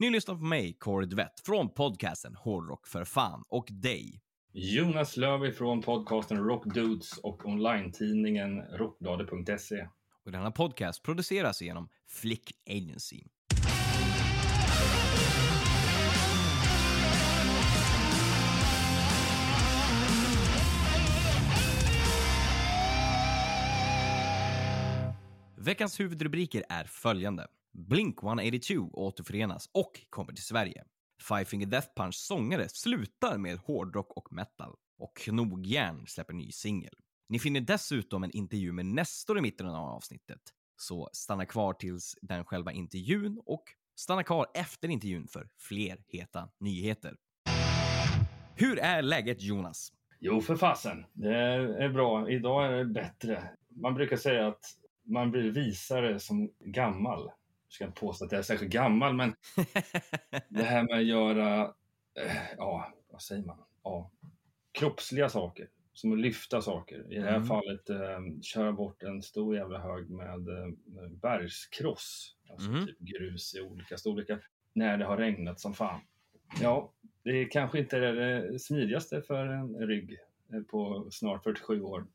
Ni lyssnar på mig, Corey Dvett, från podcasten Hårdrock för fan och dig. Jonas Löv från podcasten Rockdudes och online-tidningen rockbladet.se. Och denna podcast produceras genom Flick Agency. Veckans huvudrubriker är följande. Blink 182 återförenas och kommer till Sverige. Five Finger Death Punch sångare slutar med hårdrock och metal. Och Knogjärn släpper ny singel. Ni finner dessutom en intervju med Nestor i mitten av avsnittet. Så stanna kvar tills den själva intervjun och stanna kvar efter intervjun för fler heta nyheter. Hur är läget Jonas? Jo, för fasen. Det är bra. Idag är det bättre. Man brukar säga att man blir visare som gammal. Jag ska inte påstå att jag är särskilt gammal, men det här med att göra, eh, ja, vad säger man? Ja, kroppsliga saker. Som att lyfta saker. I det här Mm. fallet eh, köra bort en stor jävla hög med eh, bergskross. Alltså Mhm. typ grus i olika storlekar. När det har regnat som fan. Ja, det är kanske inte är det smidigaste för en rygg eh, på snart 47 år.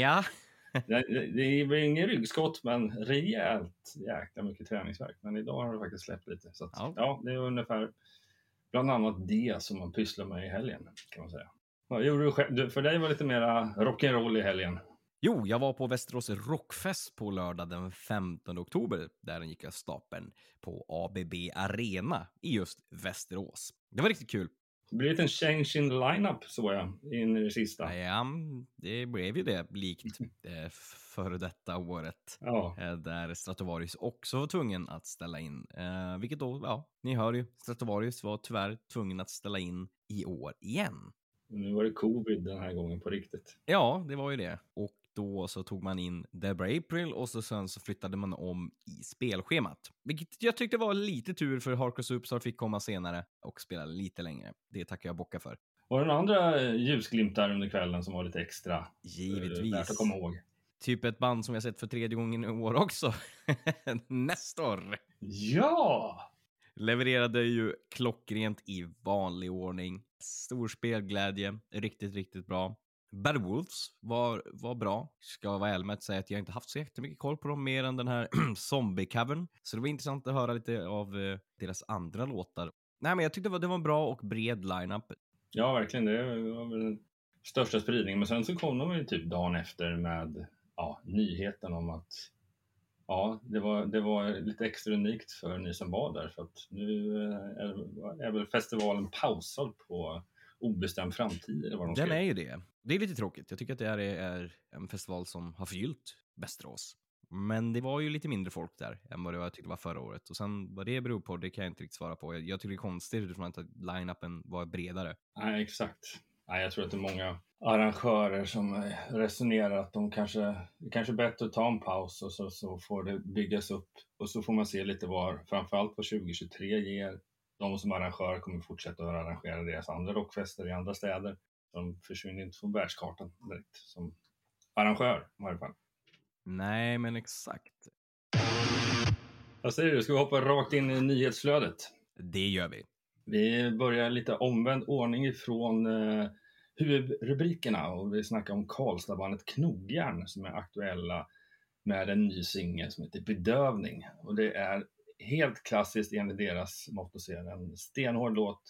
Ja, Det, det blir ingen ryggskott, men rejält jäkla mycket träningsvärk. Men idag har det faktiskt släppt lite. Så att, Ja. ja. det är ungefär bland annat det som man pysslar med i helgen, kan man säga. Vad gjorde du själv? För dig var det lite mera rock'n'roll i helgen. Jo, jag var på Västerås Rockfest på lördag den 15 oktober. Där den gick av stapeln på ABB Arena i just Västerås. Det var riktigt kul. Det blev en change in lineup såg jag in i det sista. Ja, det blev ju det likt det före detta året. Ja, eh, Där Stratovarius också var tvungen att ställa in. Eh, vilket då, ja, ni hör ju. Stratovarius var tyvärr tvungen att ställa in i år igen. nu var det covid den här gången på riktigt. Ja, det var ju det. Och då så tog man in Debra April och så sen så flyttade man om i spelschemat. Vilket jag tyckte var lite tur för Hardcore Superstar fick komma senare och spela lite längre. Det tackar jag bocka för. Var det några andra eh, ljusglimtar under kvällen som var lite extra eh, Givetvis. värt att komma ihåg? Typ ett band som jag sett för tredje gången i år också. Nestor Ja! levererade ju klockrent i vanlig ordning. Stor spelglädje, riktigt, riktigt bra. Bad Wolves var, var bra. Ska vara ärlig med att säga att jag inte haft så jättemycket koll på dem mer än den här Zombie Cavern. Så det var intressant att höra lite av eh, deras andra låtar. Nej, men jag tyckte det var, det var en bra och bred lineup. Ja, verkligen. Det var väl den största spridningen. Men sen så kom de ju typ dagen efter med ja, nyheten om att ja, det var, det var lite extra unikt för ni som var där. För att nu eh, är, är väl festivalen pausad på obestämd framtid. Eller vad de Den är ju det. Det är lite tråkigt. Jag tycker att det här är, är en festival som har förgyllt Västerås. Men det var ju lite mindre folk där än vad det var, jag tyckte var förra året. Och sen vad det beror på, det kan jag inte riktigt svara på. Jag, jag tycker det är konstigt utifrån att line-upen var bredare. Nej, exakt. Nej, jag tror att det är många arrangörer som eh, resonerar att de kanske, det kanske är bättre att ta en paus och så, så får det byggas upp och så får man se lite var, framförallt vad 2023 ger. De som arrangör kommer fortsätta att arrangera deras andra rockfester i andra städer. De försvinner inte från världskartan direkt som arrangör i varje fall. Nej, men exakt. Vad säger du, ska vi hoppa rakt in i nyhetsflödet? Det gör vi. Vi börjar lite omvänd ordning ifrån eh, huvudrubrikerna och vi snackar om Karlstadbandet Knogjärn som är aktuella med en ny singel som heter Bedövning. Och det är helt klassiskt enligt deras mått att se en stenhård låt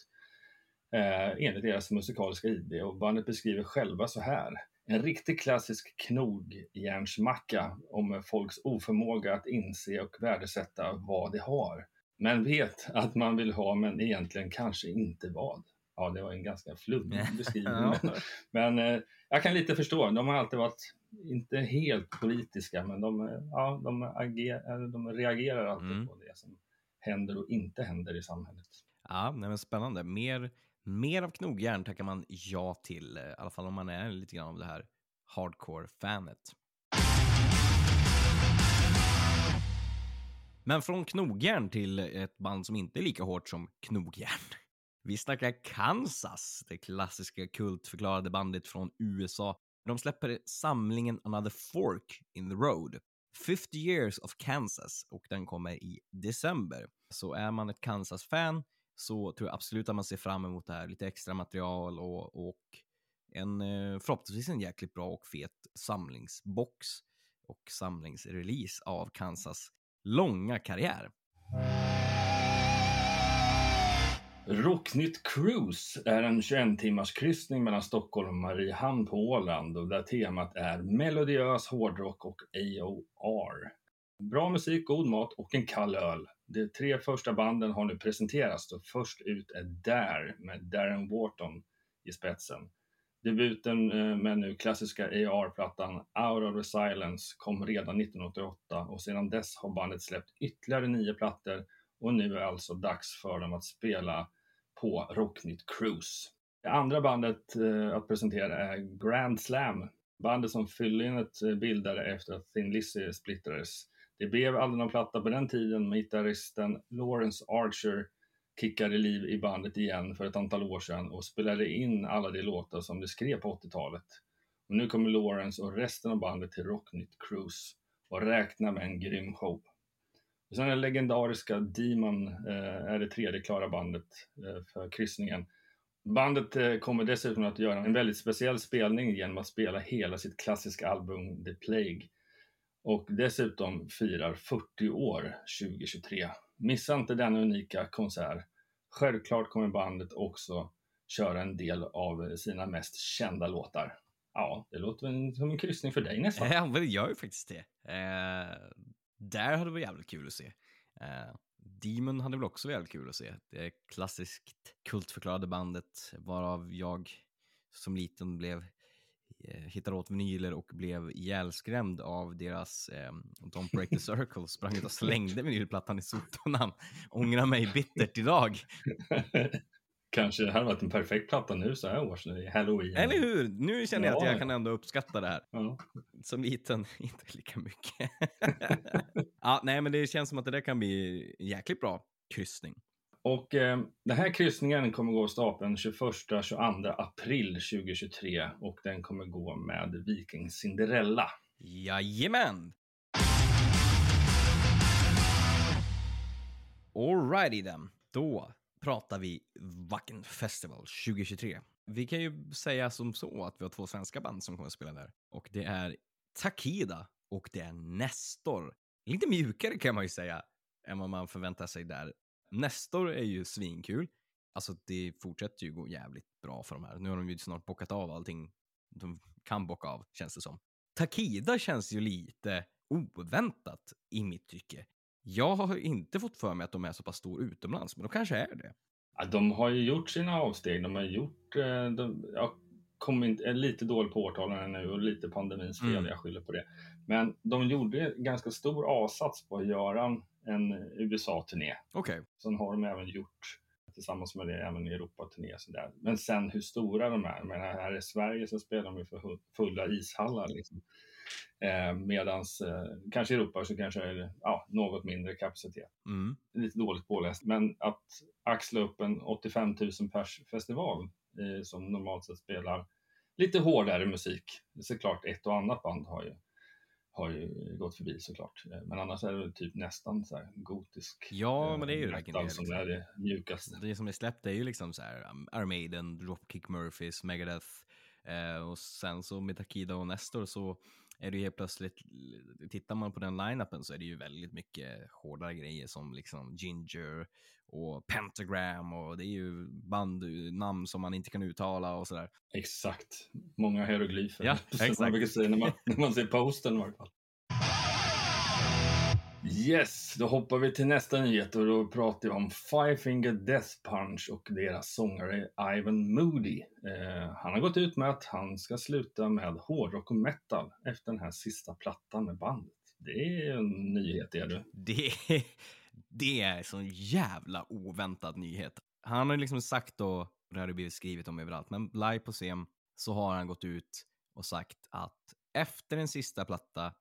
eh, enligt deras musikaliska ID och bandet beskriver själva så här. En riktigt klassisk knogjärnsmacka om folks oförmåga att inse och värdesätta vad de har. Men vet att man vill ha men egentligen kanske inte vad. Ja, det var en ganska flummig beskrivning. Ja. Men eh, jag kan lite förstå. De har alltid varit, inte helt politiska, men de, ja, de, ager, de reagerar alltid Mm. på det som händer och inte händer i samhället. Ja, nej, men spännande. Mer Mer av knogjärn tackar man ja till, eh, i alla fall om man är lite grann av det här hardcore-fanet. Men från knogjärn till ett band som inte är lika hårt som knogjärn. Vi snackar Kansas, det klassiska kultförklarade bandet från USA. De släpper samlingen Another Fork in the Road. 50 years of Kansas och den kommer i december. Så är man ett Kansas-fan så tror jag absolut att man ser fram emot det här. Lite extra material och, och en eh, förhoppningsvis en jäkligt bra och fet samlingsbox och samlingsrelease av Kansas långa karriär. Rocknytt Cruise är en 21 timmars kryssning mellan Stockholm och Mariehamn på Åland och där temat är melodiös hårdrock och AOR. Bra musik, god mat och en kall öl. De tre första banden har nu presenterats och först ut är Dare med Darren Wharton i spetsen. Debuten eh, med nu klassiska AR-plattan Out of the Silence kom redan 1988 och sedan dess har bandet släppt ytterligare nio plattor och nu är alltså dags för dem att spela på Rocknytt Cruise. Det andra bandet eh, att presentera är Grand Slam, bandet som Fyllinet eh, bildade efter att Thin Lizzy splittrades. Det blev aldrig någon platta på den tiden, men gitarristen Lawrence Archer kickade liv i bandet igen för ett antal år sedan och spelade in alla de låtar som de skrev på 80-talet. Och nu kommer Lawrence och resten av bandet till Rocknytt Cruise och räknar med en grym show. Och sen den legendariska Demon eh, är det tredje klara bandet eh, för kryssningen. Bandet eh, kommer dessutom att göra en väldigt speciell spelning genom att spela hela sitt klassiska album The Plague och dessutom firar 40 år 2023. Missa inte denna unika konsert. Självklart kommer bandet också köra en del av eh, sina mest kända låtar. Ja, det låter väl som en kryssning för dig nästan. Ja, men det gör ju faktiskt det. Eh, där hade det varit jävligt kul att se. Eh, Demon hade väl också varit jävligt kul att se. Det klassiskt kultförklarade bandet varav jag som liten blev eh, hittade åt vinyler och blev ihjälskrämd av deras eh, Don't Break the Circle, sprang ut och slängde vinylplattan i soporna. Ångrar mig bittert idag. Kanske det hade varit en perfekt platta nu så här års, i halloween. Eller hur? Nu känner jag att Ja. jag kan ändå uppskatta det här. Ja. Som liten, inte lika mycket. ja, nej, men det känns som att det där kan bli en jäkligt bra kryssning. Och eh, den här kryssningen kommer gå av stapeln 21-22 april 2023 och den kommer gå med Viking Cinderella. Jajamän! Alrighty then. Då pratar vi Wacken Festival 2023. Vi kan ju säga som så att vi har två svenska band som kommer att spela där. Och det är Takida och det är Nestor. Lite mjukare kan man ju säga än vad man förväntar sig där. Nestor är ju svinkul. Alltså det fortsätter ju gå jävligt bra för de här. Nu har de ju snart bockat av allting de kan bocka av, känns det som. Takida känns ju lite oväntat i mitt tycke. Jag har inte fått för mig att de är så pass stor utomlands, men de kanske är det. Ja, de har ju gjort sina avsteg. De har gjort... Eh, de, jag kommer inte, är lite dålig på årtalen nu och lite pandemins fel. Mm. Jag skyller på det. Men de gjorde ganska stor avsats på att göra en, USA-turné. Okej. Sen har de även gjort tillsammans med det även Europa-turné. Men sen hur stora de är. Men här i Sverige så spelar de ju för fulla ishallar. Liksom. Eh, medans eh, kanske i Europa så kanske är det ja, något mindre kapacitet. Mm. Lite dåligt påläst. Men att axla upp en 85 000 pers festival eh, som normalt sett spelar lite hårdare musik. Såklart ett och annat band har ju, har ju gått förbi såklart. Eh, Men annars är det typ nästan så gotisk Ja, eh, men det är ju metal som liksom. är det mjukaste. Det som är släppt är ju liksom så här um, Iron Maiden, Dropkick Murphys, Megadeth eh, och sen så med Takida och Nestor så är det ju helt plötsligt, tittar man på den line-upen så är det ju väldigt mycket hårdare grejer som liksom Ginger och Pentagram och det är ju bandnamn som man inte kan uttala och sådär. Exakt. Många hieroglyfer. Ja, exakt. man brukar säga när man, när man ser posten i varje fall. Yes, då hoppar vi till nästa nyhet och då pratar vi om Five Finger Death Punch och deras sångare Ivan Moody. Eh, han har gått ut med att han ska sluta med hårdrock och metal efter den här sista plattan med bandet. Det är en nyhet, är du. Det, det är sån jävla oväntad nyhet. han har liksom sagt då, det har det blivit skrivet om överallt, men live på scen så har han gått ut och sagt att efter den sista platta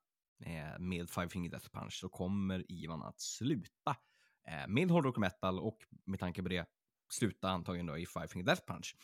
med Five Finger Death Punch så kommer Ivan att sluta eh, med hårdrock och metal och med tanke på det sluta antagligen då i Five Finger Death Punch.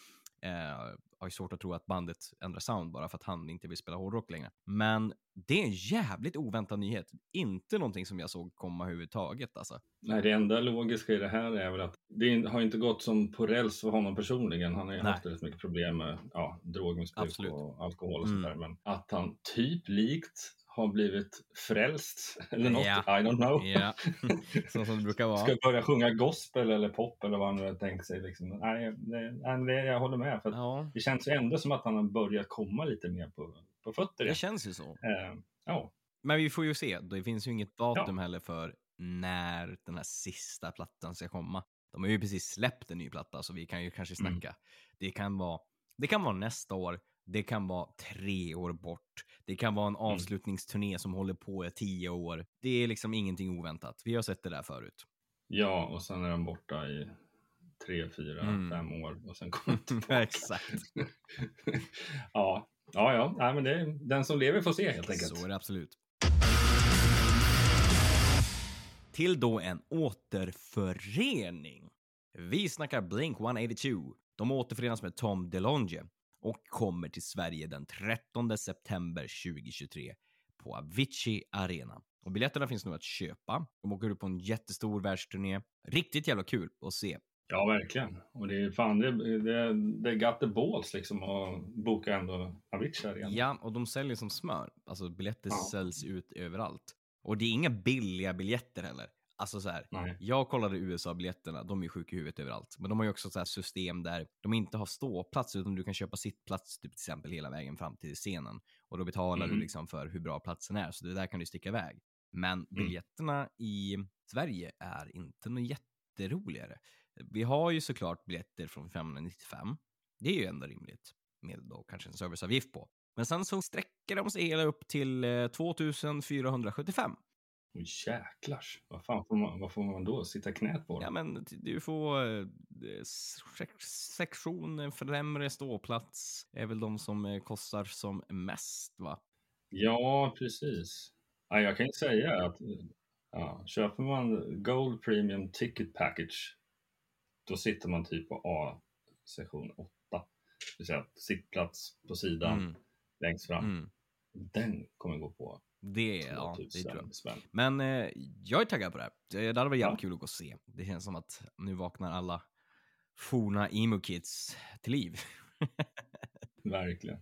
Eh, har ju svårt att tro att bandet ändrar sound bara för att han inte vill spela hårdrock längre. Men det är en jävligt oväntad nyhet. Inte någonting som jag såg komma överhuvudtaget alltså. Nej, det enda logiska i det här är väl att det har inte gått som på räls för honom personligen. Han har ju Nej. haft väldigt mycket problem med ja, drogmissbruk Absolut. och alkohol och Mm. Men att han typ likt har blivit frälst eller något, Ja. I don't know. Ja, så som det brukar vara. Ska börja sjunga gospel eller pop eller vad han nu har tänkt sig. Liksom. Nej, nej, det, jag håller med. För Ja, Det känns ju ändå som att han har börjat komma lite mer på, på fötter. det känns ju så. Eh, ja, Men vi får ju se. Det finns ju inget datum heller för när den här sista plattan ska komma. De har ju precis släppt en ny platta, så vi kan ju kanske Mm. snacka. Det, kan vara, det kan vara nästa år, det kan vara tre år bort, det kan vara en Mm. avslutningsturné som håller på i tio år. Det är liksom ingenting oväntat. Vi har sett det där förut. ja, och sen är han borta i tre, fyra, Mm. fem år och sen kommer han tillbaka. Exakt. ja, ja, ja. Nej, men det är, den som lever får se helt enkelt. Så är det absolut. Till då en återförening. Vi snackar Blink 182. De återförenas med Tom DeLonge och kommer till Sverige den 13 september 2023 på Avicii Arena. Och biljetterna finns nu att köpa. De åker ut på en jättestor världsturné. Riktigt jävla kul att se. Ja, verkligen. Och det är fan, det, det, det got the balls liksom att boka ändå Avicii igen. Ja, och de säljer som smör. Alltså biljetter Ja. säljs ut överallt. Och det är inga billiga biljetter heller. Alltså så här, Nej. jag kollade USA-biljetterna, de är sjuka i huvudet överallt. Men de har ju också så här system där de inte har ståplats, utan du kan köpa sittplats typ, till exempel hela vägen fram till scenen. Och då betalar mm. du liksom för hur bra platsen är, så det där kan du sticka iväg. Men mm. biljetterna i Sverige är inte något jätteroligare. Vi har ju såklart biljetter från 595. Det är ju ändå rimligt, med då kanske en serviceavgift på. Men sen så sträcker de sig hela upp till eh, 2475. Oh, jäklars. Vad fan får man, vad får man då? Sitta knät på? Dem? Ja, men du får eh, eh sektion eh, främre ståplats är väl de som eh, kostar som mest, va? Ja, precis. Ja, jag kan ju säga att ja, köper man Gold Premium Ticket Package, då sitter man typ på A-sektion 8. Det vill säga sittplats på sidan mm. längst fram. Mm. Den kommer gå på det, ja, det 2000 tror jag. spänn. Men eh, jag är taggad på det här. Det det hade varit jävligt Ja. kul att gå och se. Det känns som att nu vaknar alla forna emo-kids till liv. Verkligen.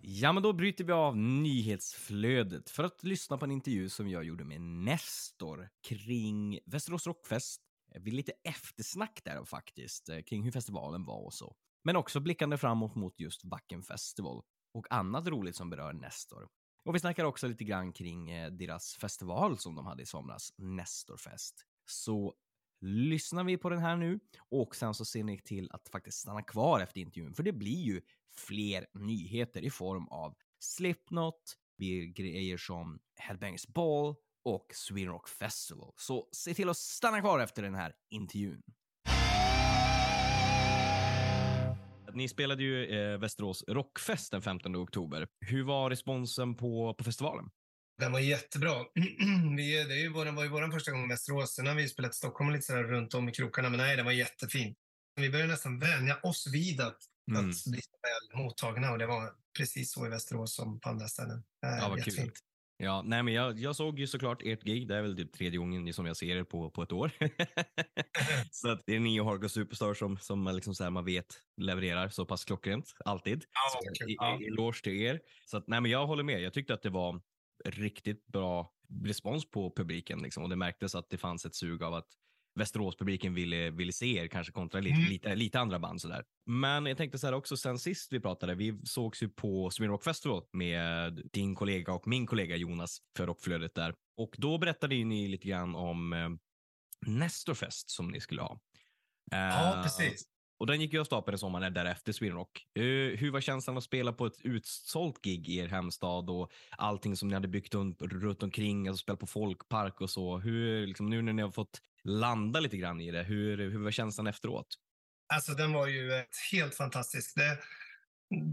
Ja, men då bryter vi av nyhetsflödet för att lyssna på en intervju som jag gjorde med Nestor kring Västerås Rockfest. Vi lite eftersnack där faktiskt, eh, kring hur festivalen var och så. Men också blickande framåt mot just Backen Festival och annat roligt som berör Nestor. Och vi snackar också lite grann kring eh, deras festival som de hade i somras, Nestorfest. Så lyssnar vi på den här nu och sen så ser ni till att faktiskt stanna kvar efter intervjun för det blir ju fler nyheter i form av Slipknot, blir grejer som Headbangers Ball och Sweden Rock Festival. Så se till att stanna kvar efter den här intervjun. Ni spelade ju eh, Västerås Rockfest den 15 oktober. Hur var responsen på, på festivalen? Den var jättebra. vi, det är ju vår, var ju vår första gång i Västerås. Sen har vi spelat i Stockholm lite sådär runt om i krokarna. Men nej, den var jättefin. Vi började nästan vänja oss vid att, Mm. att bli väl mottagna. Och det var precis så i Västerås som på andra ställen. Eh, Ja, vad kul. Ja, nej, men jag, jag såg ju såklart ert gig. Det är väl typ tredje gången som jag ser er på, på ett år. så att det är ni och Hargo Superstar som, som liksom så här, man vet levererar så pass klockrent. Alltid. Så Ja. i- Eloge till er. Så att, nej, men jag håller med. Jag tyckte att det var riktigt bra respons på publiken. Liksom. Och det märktes att det fanns ett sug av att Västerås-publiken ville, ville se er kanske kontra lite, Mm. lite, lite andra band sådär. Men jag tänkte så här också sen sist vi pratade, vi sågs ju på Sweden Rock Festival med din kollega och min kollega Jonas för rockflödet där. Och då berättade ju ni lite grann om eh, Nestorfest som ni skulle ha. Ja, Eh, precis. Och den gick ju av stapeln sommaren därefter, Sweden Rock. Uh, eh, hur var känslan att spela på ett utsålt gig i er hemstad och allting som ni hade byggt runt, runt omkring, alltså spela på folkpark och så. Hur, liksom, nu när ni har fått landa lite grann i det, hur, hur var känslan efteråt? Alltså den var ju helt fantastisk. Det,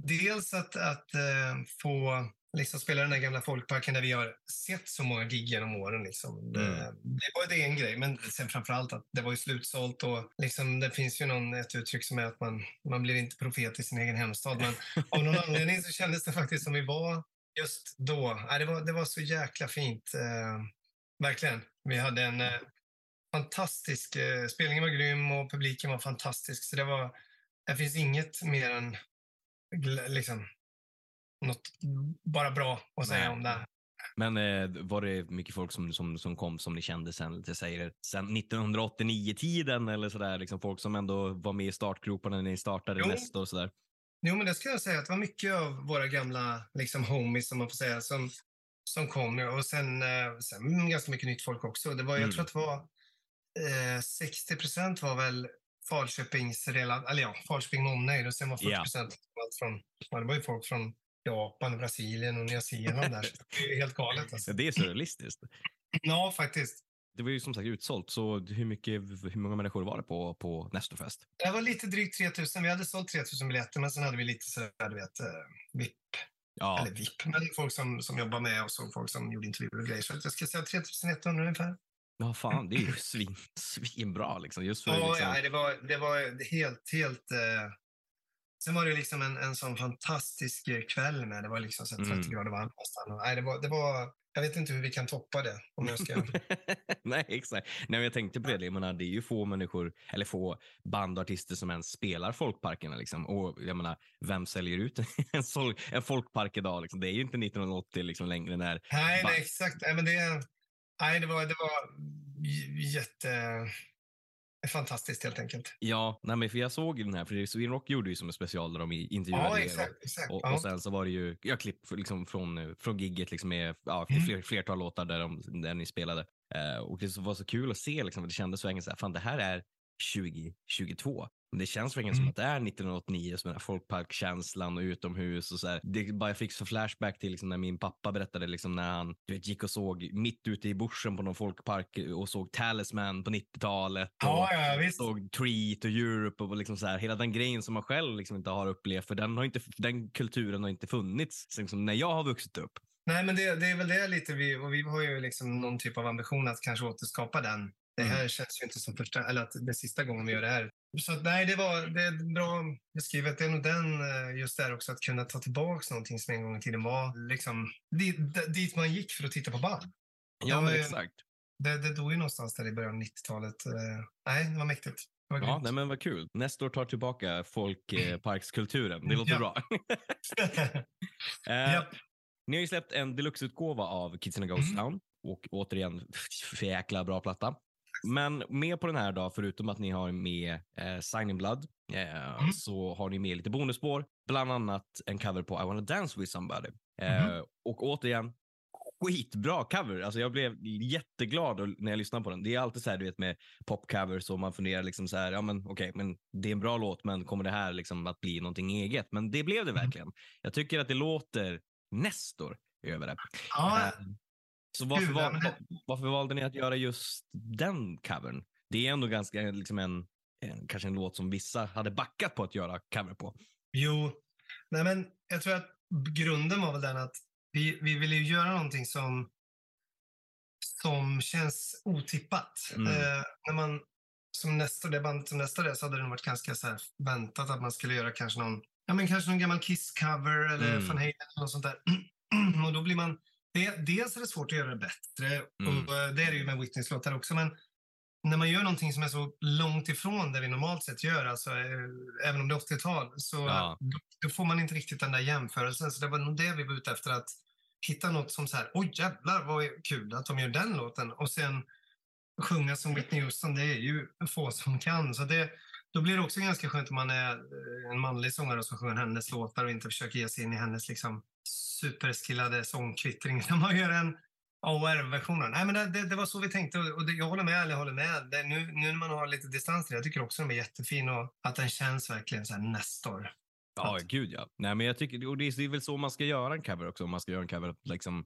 dels att, att uh, få liksom spela den där gamla folkparken där vi har sett så många gig genom åren. Liksom. Det, Mm. det var det en grej, men sen framför allt att det var ju slutsålt och liksom, det finns ju någon, ett uttryck som är att man, man blir inte profet i sin egen hemstad. Men av någon anledning så kändes det faktiskt som vi var just då. Det, var, det var så jäkla fint. Eh, verkligen. Vi hade en eh, fantastisk... Eh, spelningen var grym och publiken var fantastisk. Så det var... Det finns inget mer än liksom, något bara bra att säga Nej. om det. Men eh, var det mycket folk som, som, som kom som ni kände sen, lite säger, sen 1989-tiden eller sådär? Liksom folk som ändå var med i startgroparna när ni startade Jo. nästa och sådär? Jo, men det ska jag säga att det var mycket av våra gamla liksom, homies, som man får säga, som, som kom. Och sen, eh, sen ganska mycket nytt folk också. Det var, Mm. Jag tror att det var eh, 60 procent var väl Falköpings, eller ja, Falköping med omnejd och sen var 40 Ja. procent allt från, det var ju folk från Japan, Brasilien och Nya Zeeland där. Det är helt galet alltså. Ja, det är surrealistiskt. Ja, faktiskt. Det var ju som sagt utsålt, så hur, mycket, hur många människor var det på, på Nestorfest? Det var lite drygt 3000. Vi hade sålt 3000 biljetter, men sen hade vi lite sådär, du vet, eh, VIP Ja, eller VIP, men folk som, som jobbar med oss och folk som gjorde intervjuer och grejer. Så jag ska säga 3100 ungefär. ja fan, det är ju svin, svinbra liksom. Just för Ja, liksom, ja, det var, det var helt, helt... Eh... Sen var det liksom en, en sån fantastisk eh, kväll med. Det var liksom så här 30 Mm. grader varmt nästan. Nej, det var, det var, jag vet inte hur vi kan toppa det. Om jag ska... Nej, exakt. Nej, jag tänkte på det. Jag menar, det är ju få människor, eller få band och artister som ens spelar folkparkerna. Liksom. Och jag menar, vem säljer ut en, sol, en folkpark idag? Liksom? Det är ju inte 1980 liksom, längre när... nej, nej, exakt. Nej, men det, nej, det, var, det var jätte... Fantastiskt helt enkelt. Ja, nej, men för jag såg ju den här, för Sweden gjorde ju som en special där de intervjuade Ja, er. exakt. exakt. Och, ja. och sen så var det ju jag klipp liksom från, från gigget liksom med ja, Mm. fler, flertal låtar där, de, där ni spelade. Eh, och det var så kul att se, liksom, det kändes så enkelt, så här, fan det här är 2022. Men det känns verkligen som Mm. att det är 1989, som den här folkparkkänslan och utomhus och så här. Det bara jag fick så flashback till liksom, när min pappa berättade liksom, när han du vet, gick och såg mitt ute i bushen på någon folkpark och såg Talisman på 90-talet. Och, Ja, ja, visst. såg Treat och Europe och liksom så här, hela den grejen som man själv liksom inte har upplevt, för den, har inte, den kulturen har inte funnits liksom, när jag har vuxit upp. Nej, men det, det är väl det lite vi, och vi har ju liksom någon typ av ambition att kanske återskapa den. Det Mm. här känns ju inte som första, eller att det är sista gången vi gör det här. Så att, nej, det var det är bra beskrivet. Det är nog den, eh, just där också, att kunna ta tillbaka någonting som en gång i tiden var liksom dit, dit man gick för att titta på band. Ja, Ja, men ja. exakt. Det, det dog ju någonstans där i början av 90-talet. Eh, Nej, det var mäktigt. Det var Ja, nej, men vad kul. Nästa år tar tillbaka folkparkskulturen. Det låter Ja. bra. Eh, Japp. Ni har ju släppt en deluxe-utgåva av Kids in a Ghost Mm. Town och återigen, jäkla bra platta. Men med på den här då, förutom att ni har med eh, Sign in Blood, eh, Mm. så har ni med lite bonusspår. Bland annat en cover på I wanna dance with somebody. Eh, Mhm. Och återigen, skitbra cover. Alltså jag blev jätteglad när jag lyssnade på den. Det är alltid så här, du vet, med popcovers och man funderar liksom så här, ja men okej, men det är en bra låt, men kommer det här liksom att bli någonting eget? Men det blev det Mm. verkligen. Jag tycker att det låter Nestor över det. Ja, Eh, Så varför, val, varför valde ni att göra just den covern? Det är ändå ganska liksom en, en, kanske en låt som vissa hade backat på att göra cover på. Jo, nej men jag tror att grunden var väl den att vi, vi ville ju göra någonting som, som känns otippat. Mm. Eh, när man, som nästa, det bandet som nästa det så hade det nog varit ganska så här väntat att man skulle göra kanske någon, ja men kanske någon gammal Kiss-cover eller Mm. Van Halen eller något sånt där. och då blir man, det, dels är det svårt att göra det bättre Mm. och eh, det är det ju med Whitneys låtar också, men när man gör någonting som är så långt ifrån det vi normalt sett gör, alltså, eh, även om det är 80-tal, så Ja. då, då får man inte riktigt den där jämförelsen. Så det var nog det vi var ute efter, att hitta något som så här, oj jävlar vad kul att de gör den låten. Och sen sjunga som Whitney Houston, det är ju få som kan. Så det, då blir det också ganska skönt om man är eh, en manlig sångare som sjunger hennes låtar och inte försöker ge sig in i hennes liksom, superskillade sångkvittring. När man gör en, AOR-version. Nej, men det, det, det var så vi tänkte och det, jag håller med, jag håller med. Det, nu, nu när man har lite distans till det, jag tycker också den är jättefin och att den känns verkligen så här Nestor. Ja, Att- gud ja. Nej, men jag tycker, och det är, det är väl så man ska göra en cover också. Om man ska göra en cover, liksom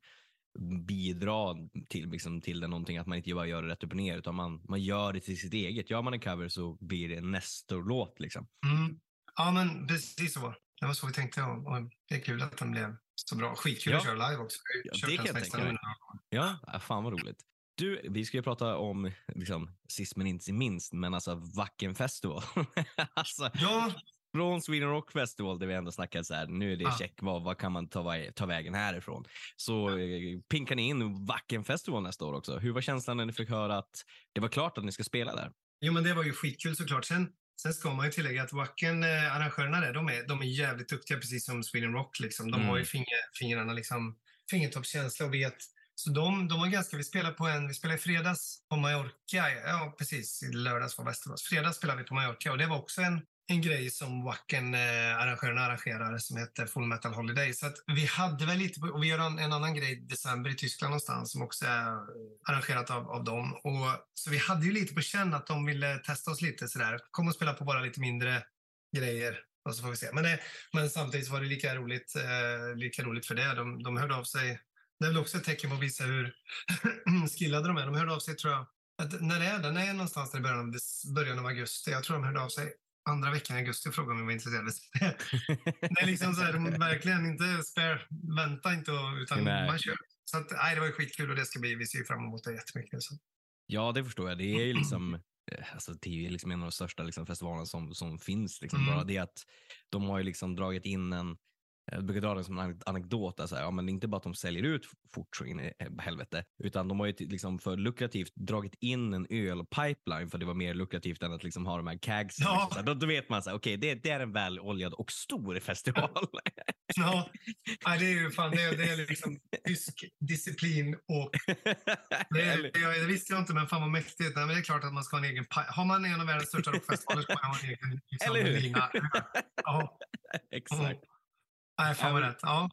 bidra till, liksom, till det någonting, att man inte bara gör det rätt upp och ner, utan man, man gör det till sitt eget. Gör man en cover så blir det en Nestor-låt. Liksom. Mm. Ja, men precis så. Det var så vi tänkte och, och det är kul att den blev så bra. Skitkul Ja. att köra live också. Ja, det kan jag tänka mig. Ja, äh, fan vad roligt. Du, vi ska ju prata om, liksom, sist men inte minst, men alltså Wacken Festival. alltså, Ja, från Sweden Rock Festival där vi ändå snackade så här, nu är det Ah. check, vad, vad kan man ta, ta vägen härifrån? Så eh, pinkar ni in Wacken Festival nästa år också. Hur var känslan när ni fick höra att det var klart att ni ska spela där? Jo, men det var ju skitkul såklart. Sen, sen ska man ju tillägga att Wacken, eh, arrangörerna där, de är, de är jävligt duktiga, precis som Sweden Rock. Liksom. De Mm. har ju finger, fingrarna, liksom, fingertoppskänsla och vet. Så de, de var ganska, vi spelade på en, vi spelade i fredags på Mallorca. Ja, precis. I lördags var Västerås. Fredags spelade vi på Mallorca och det var också en, en grej som Wacken, eh, arrangörerna arrangerar som heter Full Metal Holiday. Så att vi hade väl lite, och vi gör en, en annan grej i december i Tyskland någonstans som också är eh, arrangerat av, av dem. Och, så vi hade ju lite på känn att de ville testa oss lite sådär. Kom och spela på bara lite mindre grejer och så får vi se. Men, eh, men samtidigt var det lika roligt, eh, lika roligt för det. De, de hörde av sig. Det är väl också ett tecken på att visa hur skillade de är. De hörde av sig tror jag. Att, när är den? är någonstans i början av, början av augusti. Jag tror de hörde av sig andra veckan i augusti och frågade om jag var intresserad. det är liksom så här, verkligen inte spare, vänta inte utan Nej. man kör. Så att, nej, det var skitkul och det ska bli, vi ser ju fram emot det jättemycket. Så. Ja, det förstår jag. Det är ju liksom, eh, alltså, det är ju liksom en av de största liksom, festivalerna som, som finns. Liksom. Mm. Bara det att de har ju liksom dragit in en, jag brukar dra det som en anekdot, alltså, ja, men inte bara att de säljer ut fort så in i eh, helvete, utan de har ju liksom för lukrativt dragit in en ölpipeline för det var mer lukrativt än att liksom ha de här kagsen. Ja. Så här, Då, då vet man så här, okej, det, det är en väloljad och stor festival. Ja, nej, det är ju fan, det är, det är liksom tysk disciplin och det, är, jag, det visste jag inte, men fan vad mäktigt. Nej, men det är klart att man ska ha en egen Har man en av världens största rockfestivaler ska man ha en egen liksom, Eller hur? Ja, Exakt. Nej, fan vad rätt. Ja.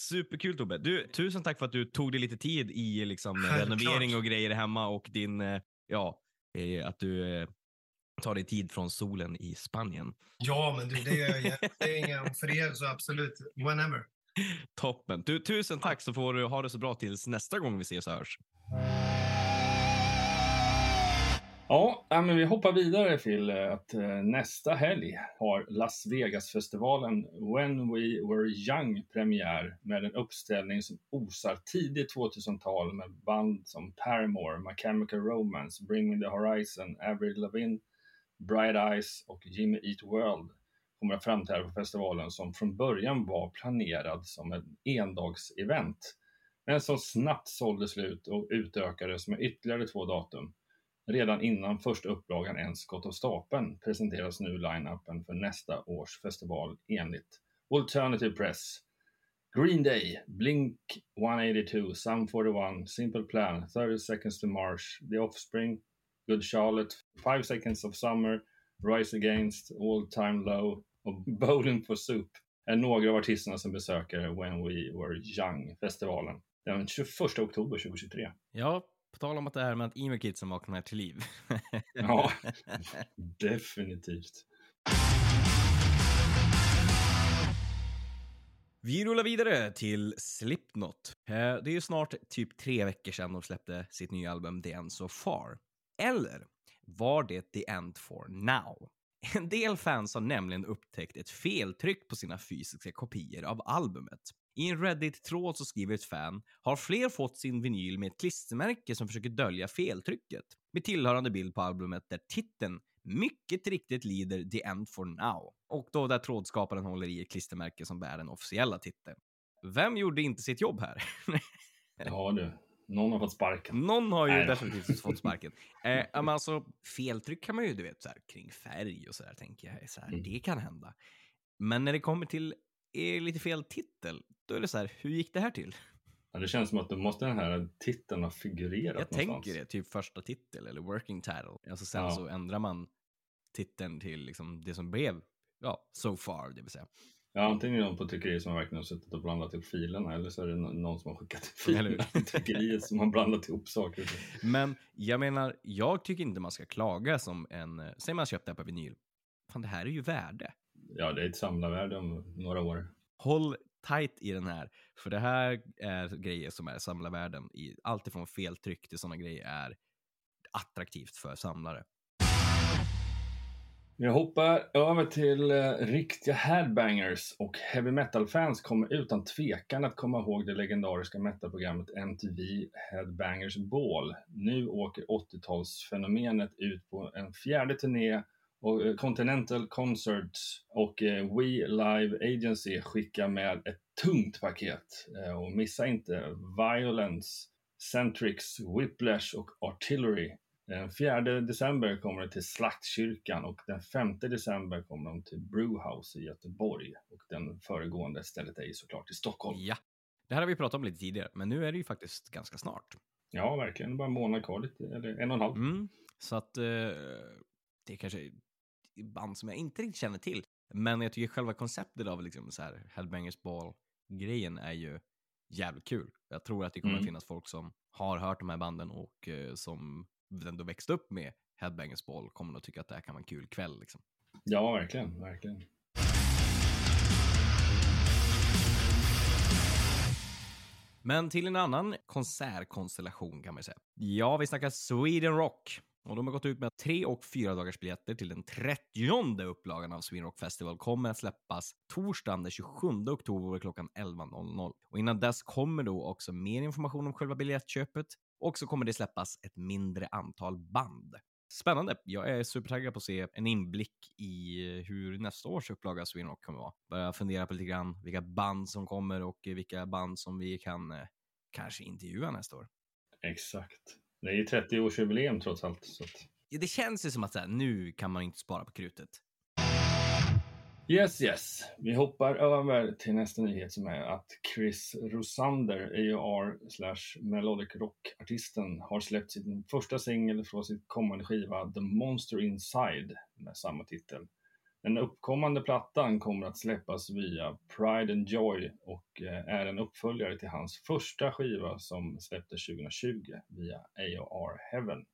Superkul Tobbe. Du, tusen tack för att du tog dig lite tid i liksom, Självklart. renovering och grejer hemma och din, eh, ja, eh, att du eh, tar dig tid från solen i Spanien. ja, men du, det gör jag. Det är inga för er, så absolut. Whenever. Toppen. Du, tusen tack så får du ha det så bra tills nästa gång vi ses och hörs. Ja, men vi hoppar vidare till eh, att eh, nästa helg har Las Vegas-festivalen When We Were Young premiär med en uppställning som osar tidigt 2000-tal med band som Paramore, My Chemical Romance, Bring Me The Horizon, Avril Lavigne, Bright Eyes och Jimmy Eat World kommer att framträda på festivalen som från början var planerad som ett endagsevent men som snabbt sålde slut och utökades med ytterligare två datum. Redan innan första upplagan ens gått av stapeln presenteras nu line-upen för nästa års festival enligt Alternative Press. Green Day, Blink 182, Sum 41, Simple Plan, 30 Seconds to Mars, The Offspring, Good Charlotte, 5 Seconds of Summer, Rise Against, All Time Low och Bowling for Soup är några av artisterna som besöker When We Were Young-festivalen den 21 oktober 2023. Ja, på tal om att det här med att emo kidsen vaknar till liv. Ja. Definitivt. Vi rullar vidare till Slipknot. Eh, Det är ju snart typ tre veckor sedan de släppte sitt nya album The End So Far. Eller var det The End For Now? En del fans har nämligen upptäckt ett feltryck på sina fysiska kopior av albumet. I en Reddit-tråd så skriver ett fan “Har fler fått sin vinyl med ett klistermärke som försöker dölja feltrycket?” med tillhörande bild på albumet där titeln mycket riktigt lider The End For Now och då där trådskaparen håller i ett klistermärke som bär den officiella titeln. Vem gjorde inte sitt jobb här? Ja du, någon har fått sparken. Någon har ju Nej definitivt fått sparken. Eh, men alltså, feltryck kan man ju, du vet, så här, kring färg och så där, tänker jag. Så här, Mm. Det kan hända. Men när det kommer till eh, lite fel titel, då är det så här, hur gick det här till? Ja, det känns som att då måste den här titeln ha figurerat Jag någonstans. tänker det, typ första titel eller working title. Alltså sen Ja. så ändrar man titeln till liksom det som blev, ja, so far, det vill säga. Ja, antingen är det någon på tryckeriet som verkligen har suttit och blandat ihop filerna eller så är det nå- någon som har skickat filerna till tryckeriet som har blandat ihop saker. Men jag menar, jag tycker inte man ska klaga som en, säg man köpt det här på vinyl. Fan, det här är ju värde. Ja, det är ett samlarvärde om några år. Håll tight i den här, för det här är grejer som är samlarvärden i allt ifrån feltryck till sådana grejer är attraktivt för samlare. Jag hoppar över till eh, riktiga headbangers och heavy metal-fans kommer utan tvekan att komma ihåg det legendariska metalprogrammet MTV Headbangers Ball. Nu åker 80-talsfenomenet ut på en fjärde turné och eh, Continental Concerts och eh, We Live Agency skickar med ett tungt paket. Eh, och missa inte Violence, Centrix, Whiplash och Artillery. Den 4 december kommer det till Slaktkyrkan och den 5 december kommer de till Brewhouse i Göteborg. Och den föregående stället är ju såklart i Stockholm. Ja, det här har vi pratat om lite tidigare, men nu är det ju faktiskt ganska snart. Ja, verkligen. Bara en månad kvar, lite, eller en och en halv. Mm, så att eh, det kanske band som jag inte riktigt känner till. Men jag tycker själva konceptet av liksom så här Headbangers Ball-grejen är ju jävligt kul. Jag tror att det kommer Mm. att finnas folk som har hört de här banden och eh, som ändå växt upp med Headbangers Ball kommer att tycka att det här kan vara en kul kväll. Liksom. Ja, verkligen, verkligen. Men till en annan konsertkonstellation kan man säga. Ja, vi snackar Sweden Rock. Och de har gått ut med att tre och fyra dagars biljetter till den 30 upplagan av Sweden Rock Festival kommer att släppas torsdagen den 27 oktober klockan 11.00. Och innan dess kommer då också mer information om själva biljettköpet och så kommer det släppas ett mindre antal band. Spännande. Jag är supertaggad på att se en inblick i hur nästa års upplaga av Sweden Rock kommer vara. Börja fundera på lite grann vilka band som kommer och vilka band som vi kan eh, kanske intervjua nästa år. Exakt. Det är ju 30-årsjubileum trots allt. Så att... Ja, det känns ju som att så här, nu kan man inte spara på krutet. Yes, yes. Vi hoppar över till nästa nyhet som är att Chris Rosander, AOR slash Melodic Rock-artisten, har släppt sin första singel från sitt kommande skiva The Monster Inside med samma titel. Den uppkommande plattan kommer att släppas via Pride and Joy och eh, är en uppföljare till hans första skiva som släpptes 2020 via AOR Heaven.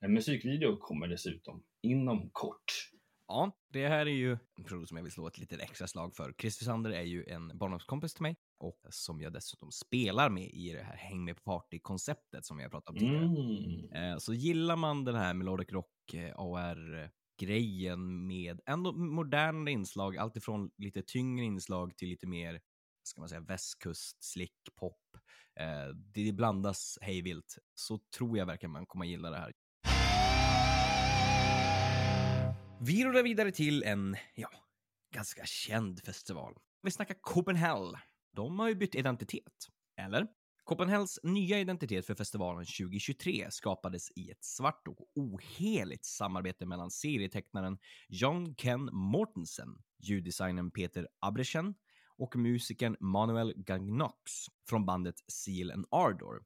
En musikvideo kommer dessutom inom kort. Ja, det här är ju en produkt som jag vill slå ett litet extra slag för. Chris Sander är ju en barndomskompis till mig och som jag dessutom spelar med i det här häng med på party-konceptet som vi har pratat om tidigare. Mm. Eh, Så gillar man den här melodic rock eh, grejen med ändå modernare inslag, alltifrån lite tyngre inslag till lite mer, ska man säga, västkust, slick, pop. Eh, Det blandas hejvilt, så tror jag verkligen man kommer att gilla det här. Vi rullar vidare till en, ja, ganska känd festival. Vi snackar Copenhagen. De har ju bytt identitet, eller? Copenhagens nya identitet för festivalen 2023 skapades i ett svart och oheligt samarbete mellan serietecknaren John Ken Mortensen, ljuddesignern Peter Abrechen och musikern Manuel Gagnox från bandet Seal and Ardor.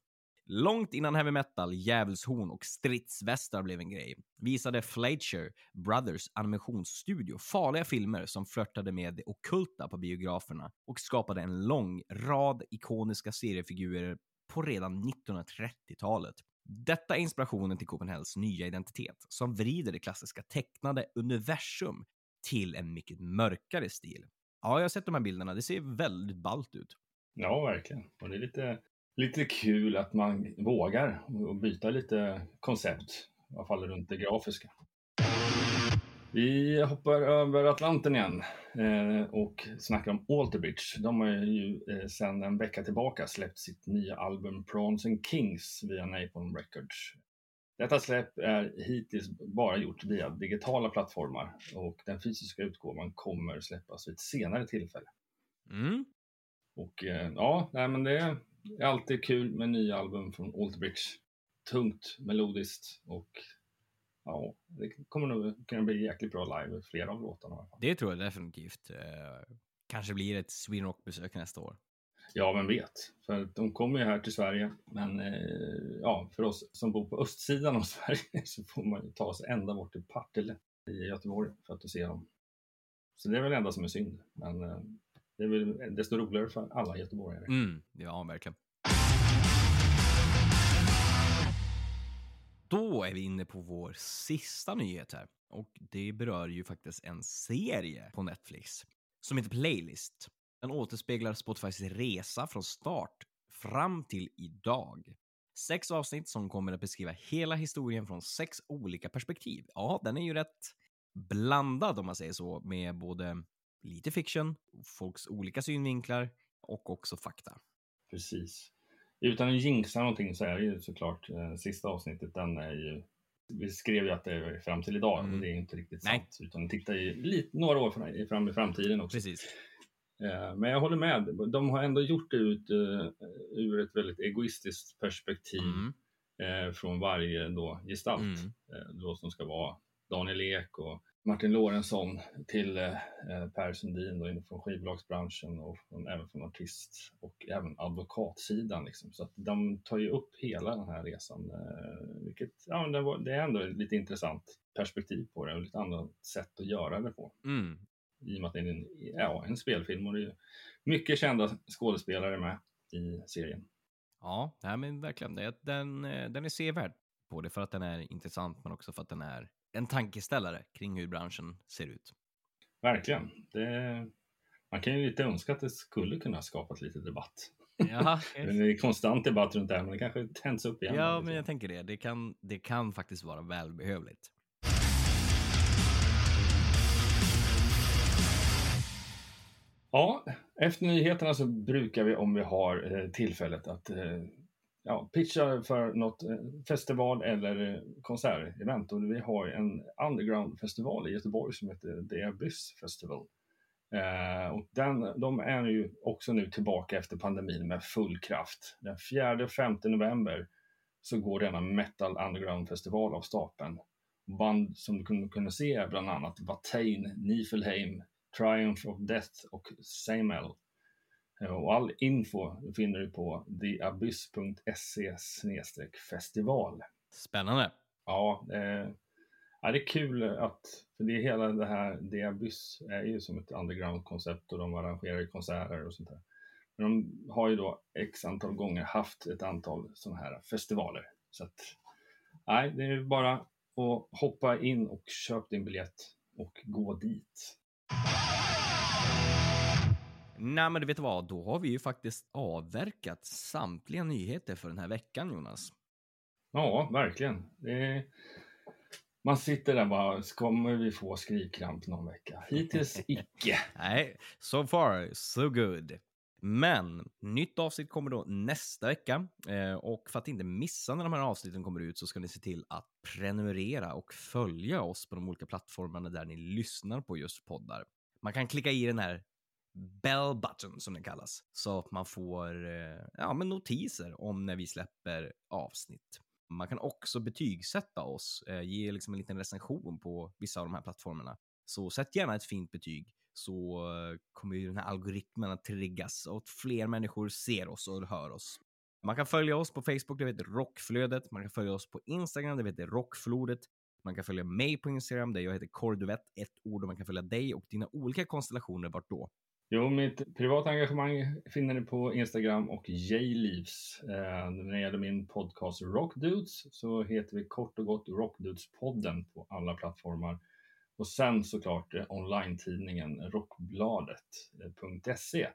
Långt innan heavy metal, djävulshorn och stridsvästar blev en grej visade Fletcher Brothers animationsstudio farliga filmer som flörtade med det ockulta på biograferna och skapade en lång rad ikoniska seriefigurer på redan 1930-talet. Detta är inspirationen till Copenhagens nya identitet som vrider det klassiska tecknade universum till en mycket mörkare stil. Ja, jag har sett de här bilderna. Det ser väldigt ballt ut. Ja, verkligen. Och det är lite, lite kul att man vågar och byta lite koncept, i alla fall runt det grafiska. Vi hoppar över Atlanten igen eh, och snackar om Alterbridge. De har ju eh, sedan en vecka tillbaka släppt sitt nya album Prawns and Kings via Napalm Records. Detta släpp är hittills bara gjort via digitala plattformar och den fysiska utgåvan kommer släppas vid ett senare tillfälle. Mm. Och eh, ja, nej, men det är alltid kul med nya album från Alterbridge. Tungt, melodiskt och ja, det kommer nog kunna bli jäkligt bra live, flera av låtarna i alla fall. Det tror jag definitivt. Eh, kanske blir ett Sweden Rock-besök nästa år. Ja, men vet. För de kommer ju här till Sverige, men eh, ja, för oss som bor på östsidan av Sverige så får man ju ta sig ända bort till Partille i Göteborg för att se dem. Så det är väl det enda som är synd. Men eh, det är väl desto roligare för alla göteborgare. Mm, ja, verkligen. Då är vi inne på vår sista nyhet här. Och det berör ju faktiskt en serie på Netflix som heter Playlist. Den återspeglar Spotifys resa från start fram till idag. Sex avsnitt som kommer att beskriva hela historien från sex olika perspektiv. Ja, den är ju rätt blandad om man säger så, med både lite fiction, folks olika synvinklar och också fakta. Precis. Utan att jinxa någonting så är det ju såklart eh, sista avsnittet, den är ju vi skrev ju att det är fram till idag Mm. och det är inte riktigt Nej. sant. Utan tittar ju lite, några år fram, fram i framtiden också. Precis. Eh, Men jag håller med. De har ändå gjort det ut, eh, ur ett väldigt egoistiskt perspektiv Mm. eh, från varje då gestalt. Mm. Eh, då som ska vara Daniel Ek och Martin Lorentzon till eh, eh, Per Sundin från skivbolagsbranschen och från, även från artist och även advokatsidan. Liksom. Så att de tar ju upp hela den här resan. Eh, vilket, ja, det, var, det är ändå ett lite intressant perspektiv på det och lite annat sätt att göra det på Mm. i och med att det är en, ja, en spelfilm och det är mycket kända skådespelare med i serien. Ja, nej, men verkligen. Den, den är sevärd på det för att den är intressant, men också för att den är en tankeställare kring hur branschen ser ut. Verkligen. Det, man kan ju lite önska att det skulle kunna skapat lite debatt. Ja, Det är konstant debatt runt det här men det kanske tänds upp igen. ja Liksom. men jag tänker det. Det kan, det kan faktiskt vara välbehövligt. Ja, efter nyheterna så brukar vi om vi har eh, tillfället att eh, ja, pitcha för något eh, festival eller eh, konsertevent. Och vi har en underground-festival i Göteborg som heter The Abyss Festival. Eh, och den, de är ju också nu tillbaka efter pandemin med full kraft. Den 4 och 5 november så går denna Metal Underground-festival av stapeln. Band som du kunde, kunde se är bland annat Watain, Nifelheim, Triumph of Death och Samel. Eh, Och all info finner du på theabyss.se festival. Spännande. Ja, eh, ja, det är kul att, för det är hela det här, The Abyss är ju som ett underground-koncept och de arrangerar konserter och sånt där. Men de har ju då x antal gånger haft ett antal sådana här festivaler. Så att, nej, det är bara att hoppa in och köp din biljett och gå dit. Nej, men du vet vad? Då har vi ju faktiskt avverkat samtliga nyheter för den här veckan, Jonas. Ja, verkligen. Är... Man sitter där bara, kommer vi få skrikkramp någon vecka? Hittills icke. Nej, so far so good. Men nytt avsnitt kommer då nästa vecka eh, och för att inte missa när de här avsnitten kommer ut så ska ni se till att prenumerera och följa oss på de olika plattformarna där ni lyssnar på just poddar. Man kan klicka i den här bell button som den kallas så att man får eh, ja, men notiser om när vi släpper avsnitt. Man kan också betygsätta oss, eh, ge liksom en liten recension på vissa av de här plattformarna. Så sätt gärna ett fint betyg så eh, kommer ju den här algoritmen att triggas och att fler människor ser oss och hör oss. Man kan följa oss på Facebook, det heter Rockflödet. Man kan följa oss på Instagram, det heter Rockflodet. Man kan följa mig på Instagram, där jag heter Korduvett, ett ord. Och man kan följa dig och dina olika konstellationer vart då. Jo, mitt privata engagemang finner ni på Instagram och Jleaves. Eh, när det gäller min podcast Rockdudes så heter vi kort och gott Rockdudespodden på alla plattformar. Och sen såklart eh, online-tidningen rockbladet.se.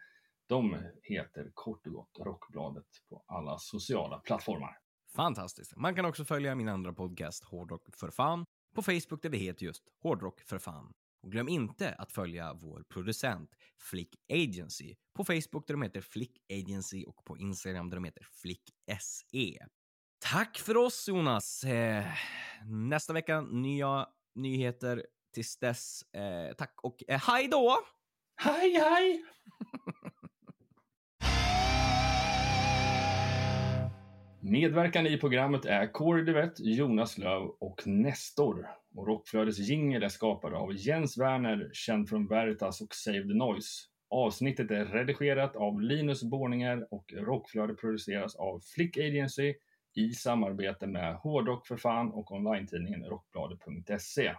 De heter kort och gott Rockbladet på alla sociala plattformar. Fantastiskt. Man kan också följa min andra podcast Hårdrock för fan på Facebook där vi heter just Hårdrock för fan. Och glöm inte att följa vår producent Flick Agency på Facebook där de heter Flick Agency och på Instagram där de heter Flick SE. Tack för oss Jonas! Eh, nästa vecka nya nyheter. Tills dess, eh, tack och eh, hej då! Hej, hej! Medverkande i programmet är Corey Duvett, Jonas Löv och Nestor. Och Rockflödets jingel är skapad av Jens Werner, känd från Veritas och Save the Noise. Avsnittet är redigerat av Linus Borninger och Rockflödet produceras av Flick Agency i samarbete med Hårdrock för fan och online-tidningen Rockbladet.se.